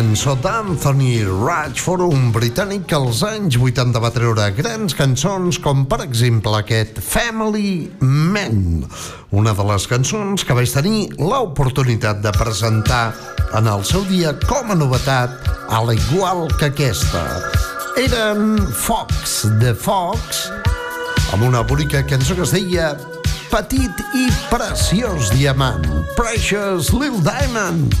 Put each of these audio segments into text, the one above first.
cançó d'Anthony Ratchford, un britànic que als anys 80 va treure grans cançons com per exemple aquest Family Man, una de les cançons que vaig tenir l'oportunitat de presentar en el seu dia com a novetat a l'igual que aquesta. Eren Fox, The Fox, amb una bonica cançó que es deia Petit i preciós diamant, Precious Little Diamond,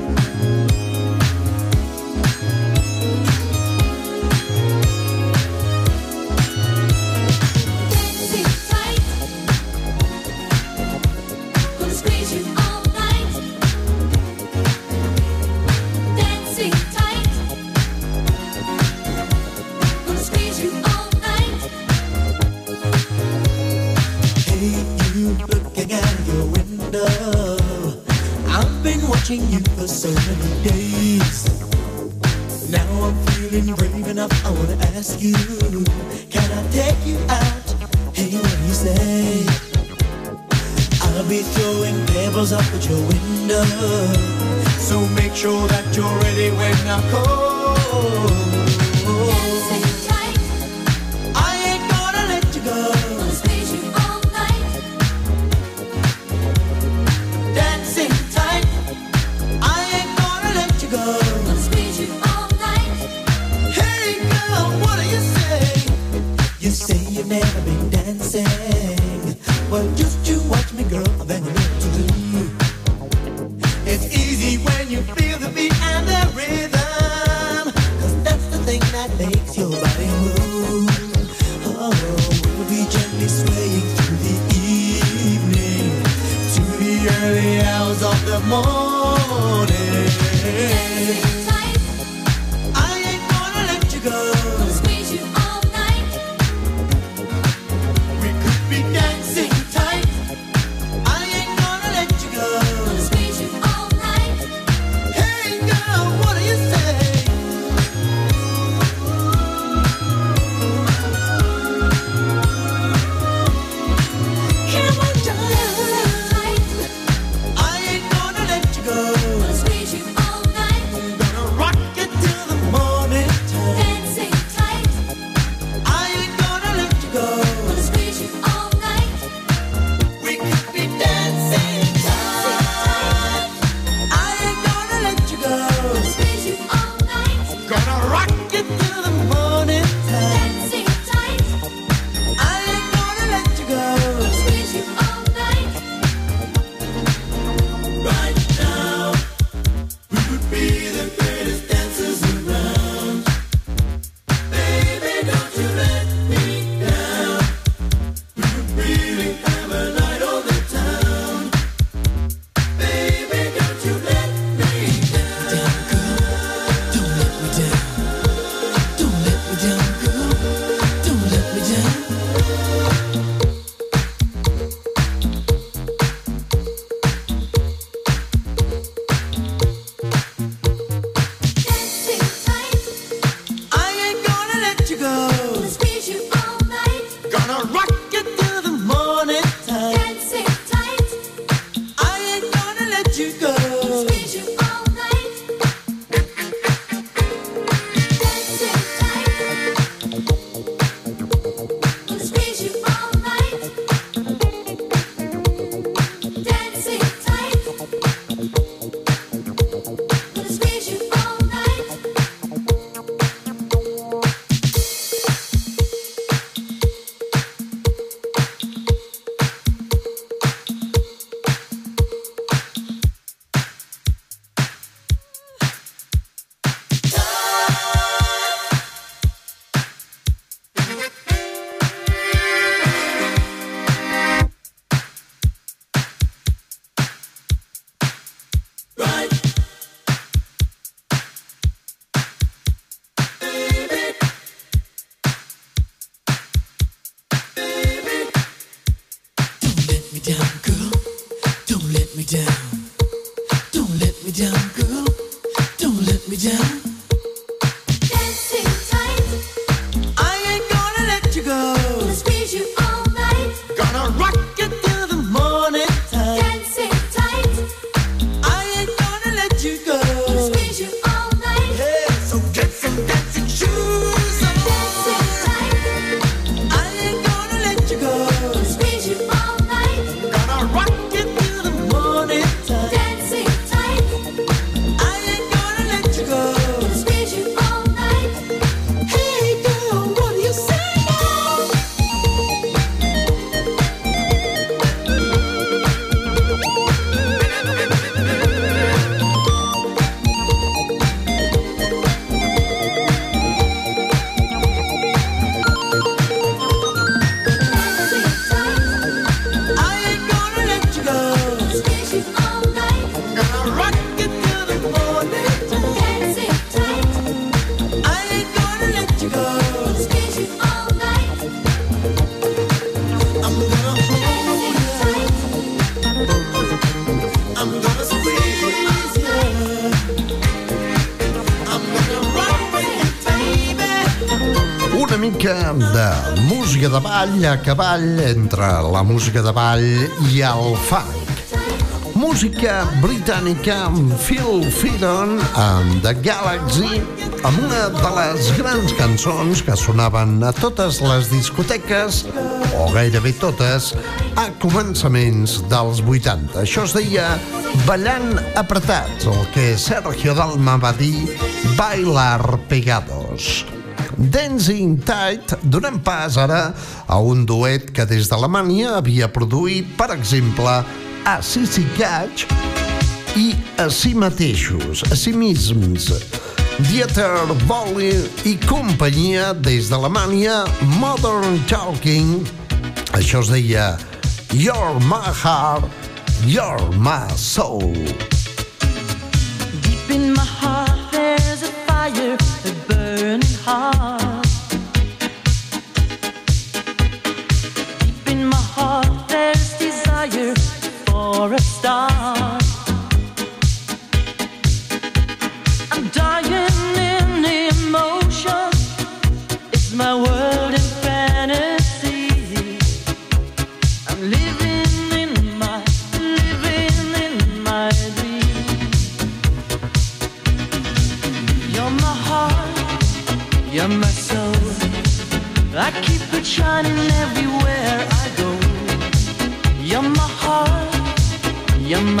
Música de ball a cavall entre la música de ball i el funk. Música britànica amb Phil Fidon amb The Galaxy amb una de les grans cançons que sonaven a totes les discoteques o gairebé totes a començaments dels 80. Això es deia Ballant apretats, el que Sergio Dalma va dir Bailar pegados. Dancing Tight donant pas ara a un duet que des d'Alemanya havia produït, per exemple, a Sissy Catch i a si mateixos, a si misms. Dieter Bolle i companyia des d'Alemanya, Modern Talking. Això es deia You're my heart, you're my soul. Deep in my heart, heart. Shining everywhere I go. You're my heart, you're my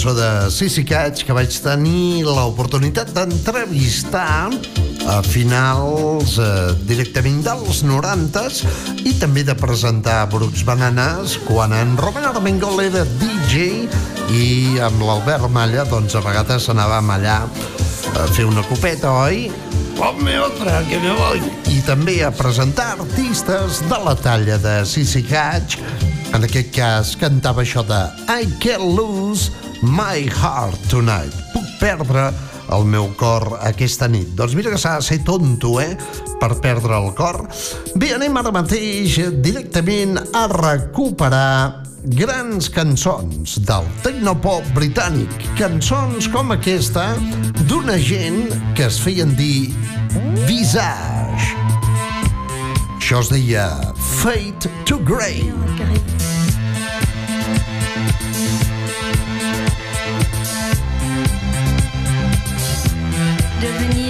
Cançó de Sissy Catch que vaig tenir l'oportunitat d'entrevistar a finals eh, directament dels 90s i també de presentar Brooks Bananas quan en Robert Armengol era DJ i amb l'Albert Malla doncs a vegades anàvem allà a fer una copeta, oi? Ponme otra, que me voy. I també a presentar artistes de la talla de Sissy Catch. En aquest cas cantava això de I can't lose my heart tonight. Puc perdre el meu cor aquesta nit. Doncs mira que s'ha de ser tonto, eh?, per perdre el cor. Bé, anem ara mateix directament a recuperar grans cançons del tecnopop britànic. Cançons com aquesta d'una gent que es feien dir Visage. Això es deia Fate to Grey. Devenir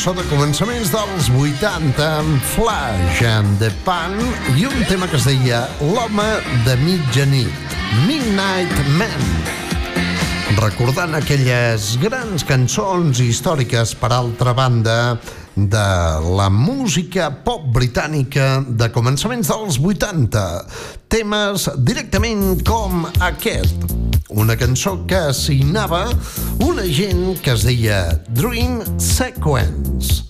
cançó de començaments dels 80 amb Flash and the Pan i un tema que es deia L'home de mitjanit, Midnight Man. Recordant aquelles grans cançons històriques, per altra banda, de la música pop britànica de començaments dels 80. Temes directament com aquest una cançó que assignava una gent que es deia Dream Sequence,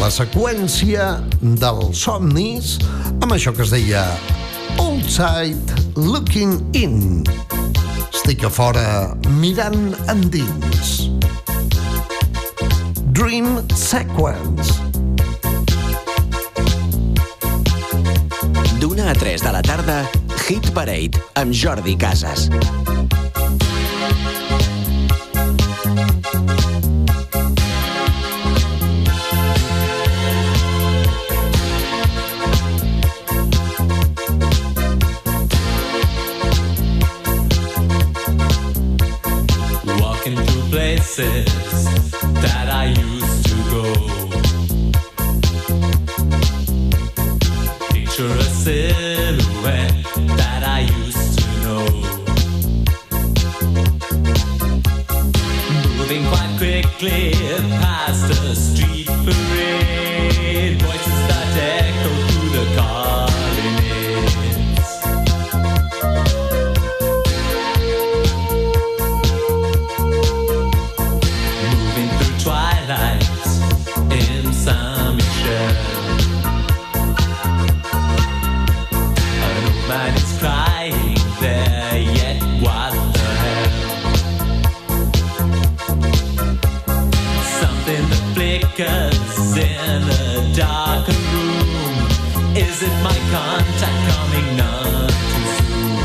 la seqüència dels somnis amb això que es deia Outside Looking In. Estic a fora mirant endins. Dream Sequence. D'una a 3 de la tarda, Hit Parade amb Jordi Casas. Thank you. Is it my contact coming up too soon?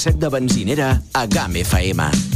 Casset de benzinera a GAM FM.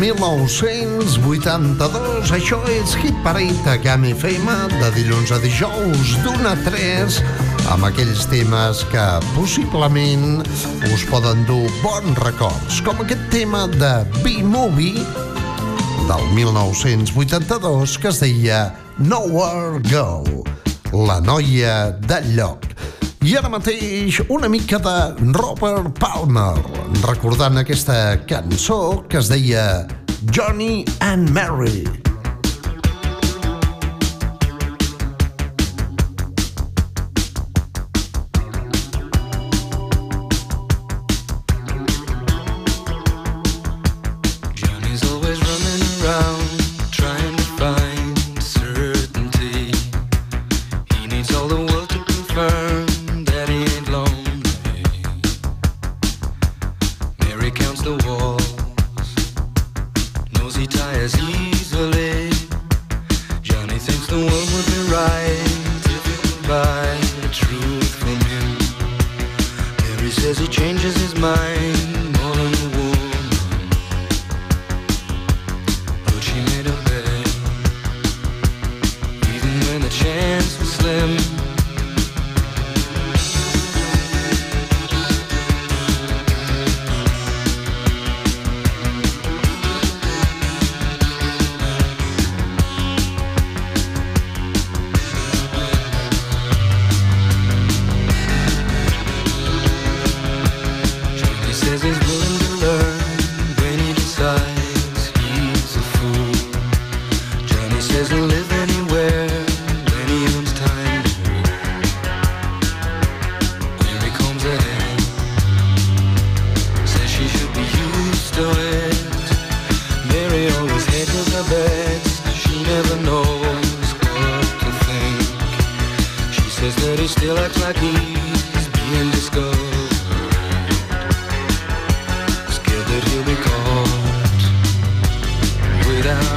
1982. Això és Hit Parade a mi feima de dilluns a dijous d'una a tres, amb aquells temes que possiblement us poden dur bons records, com aquest tema de B-Movie del 1982 que es deia Nowhere Go, la noia del lloc. I ara mateix una mica de Robert Palmer, recordant aquesta cançó que es deia Johnny and Mary.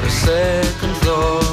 the second floor.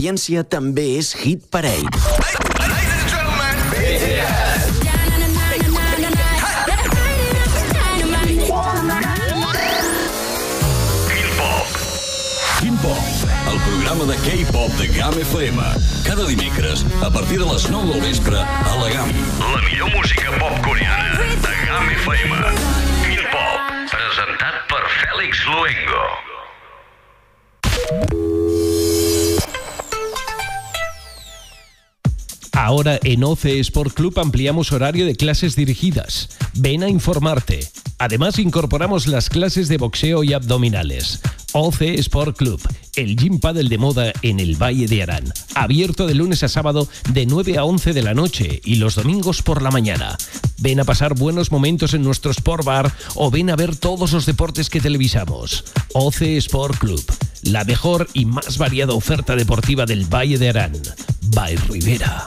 L'audiència també és Hit Pop, el programa de K-pop de GAM FM. Cada dimecres, a partir de les 9 del vespre, a la GAM. La millor música pop coreana de GAM FM. Quin Pop, presentat per Fèlix Luengo. Ahora en OCE Sport Club ampliamos horario de clases dirigidas. Ven a informarte. Además incorporamos las clases de boxeo y abdominales. OCE Sport Club, el gym paddle de moda en el Valle de Arán. Abierto de lunes a sábado de 9 a 11 de la noche y los domingos por la mañana. Ven a pasar buenos momentos en nuestro Sport Bar o ven a ver todos los deportes que televisamos. OCE Sport Club, la mejor y más variada oferta deportiva del Valle de Arán. By Rivera.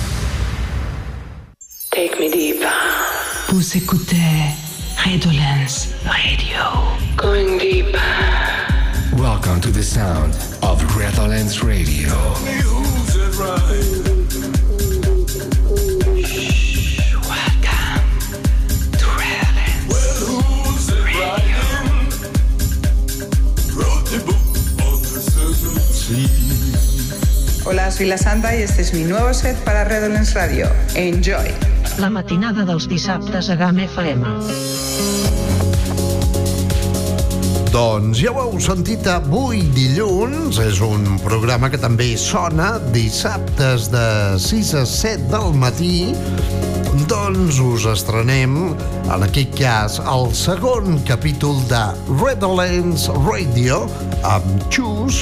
Take me deep. Vous écoutez Redolence Radio. Going deep. Welcome to the sound of Redolence Radio. Hola, soy la Santa y este es mi nuevo set para Redolence Radio. Enjoy. La matinada dels dissabtes a GAM FM. Doncs ja ho heu sentit avui dilluns, és un programa que també sona dissabtes de 6 a 7 del matí, doncs us estrenem, en aquest cas, el segon capítol de Redolence Radio, amb Xus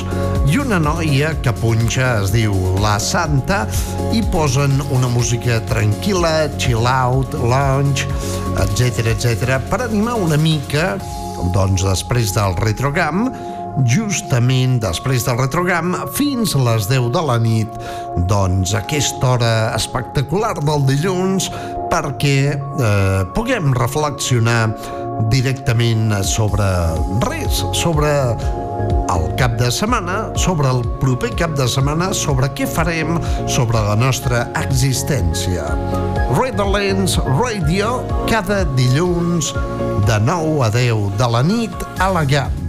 i una noia que punxa, es diu La Santa, i posen una música tranquil·la, chill out, lounge, etc etc per animar una mica doncs després del retrogam, justament després del retrogam, fins a les 10 de la nit, doncs aquesta hora espectacular del dilluns, perquè eh, puguem reflexionar directament sobre res, sobre el cap de setmana, sobre el proper cap de setmana, sobre què farem, sobre la nostra existència. Redolence Radio, cada dilluns de 9 a 10 de la nit a la GAM.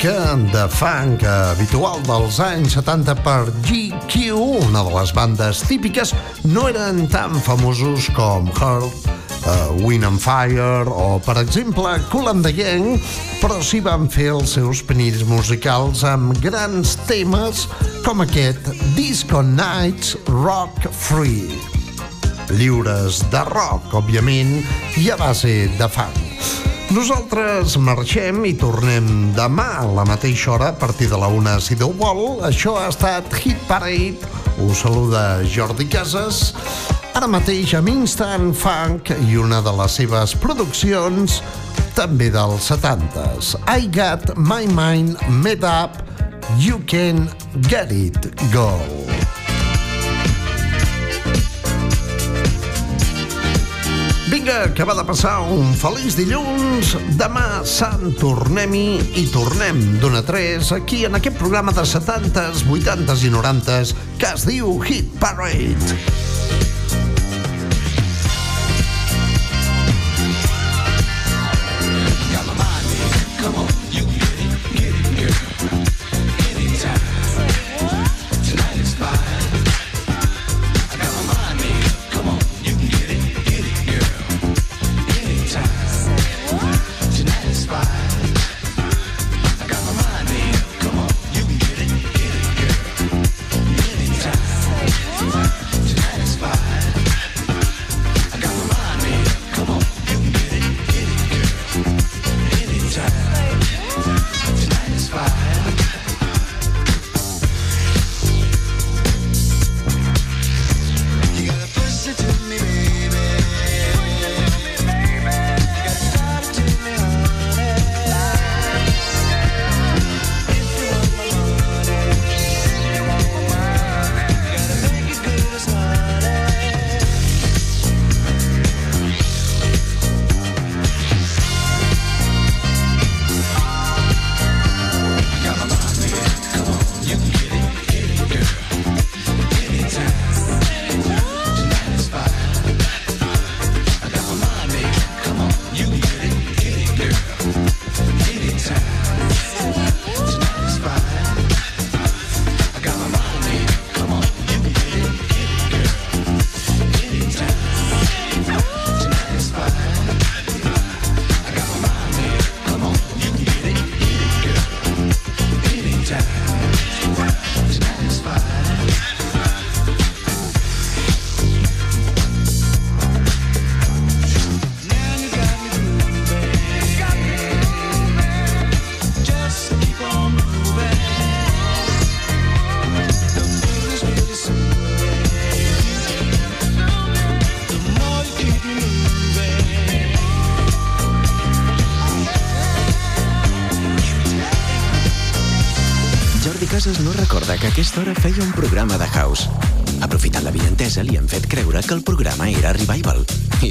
Mica de funk habitual dels anys 70 per GQ, una de les bandes típiques, no eren tan famosos com Heart, uh, Wind and Fire o, per exemple, Cool and the Gang, però sí van fer els seus penills musicals amb grans temes com aquest Disco Nights Rock Free lliures de rock, òbviament, i a base de funk. Nosaltres marxem i tornem demà a la mateixa hora a partir de la una si Déu vol. Això ha estat Hit Parade. Us saluda Jordi Casas. Ara mateix amb Instant Funk i una de les seves produccions també dels 70s. I got my mind made up, you can get it, girl. Vinga, que va de passar un feliç dilluns. Demà Sant tornem-hi i tornem d'una a 3 aquí en aquest programa de 70s, 80s i 90s que es diu Hit Parade.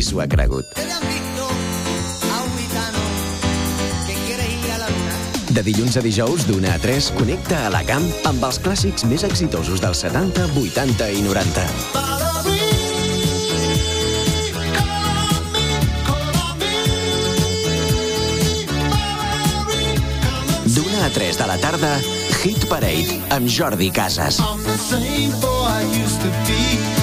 S'ho ha cregut. De dilluns a dijous, d'una a 3, connecta a la camp amb els clàssics més exitosos dels 70, 80 i 90. D'una a 3 de la tarda, Hit Parade amb Jordi Casas. I'm the same boy I used to be.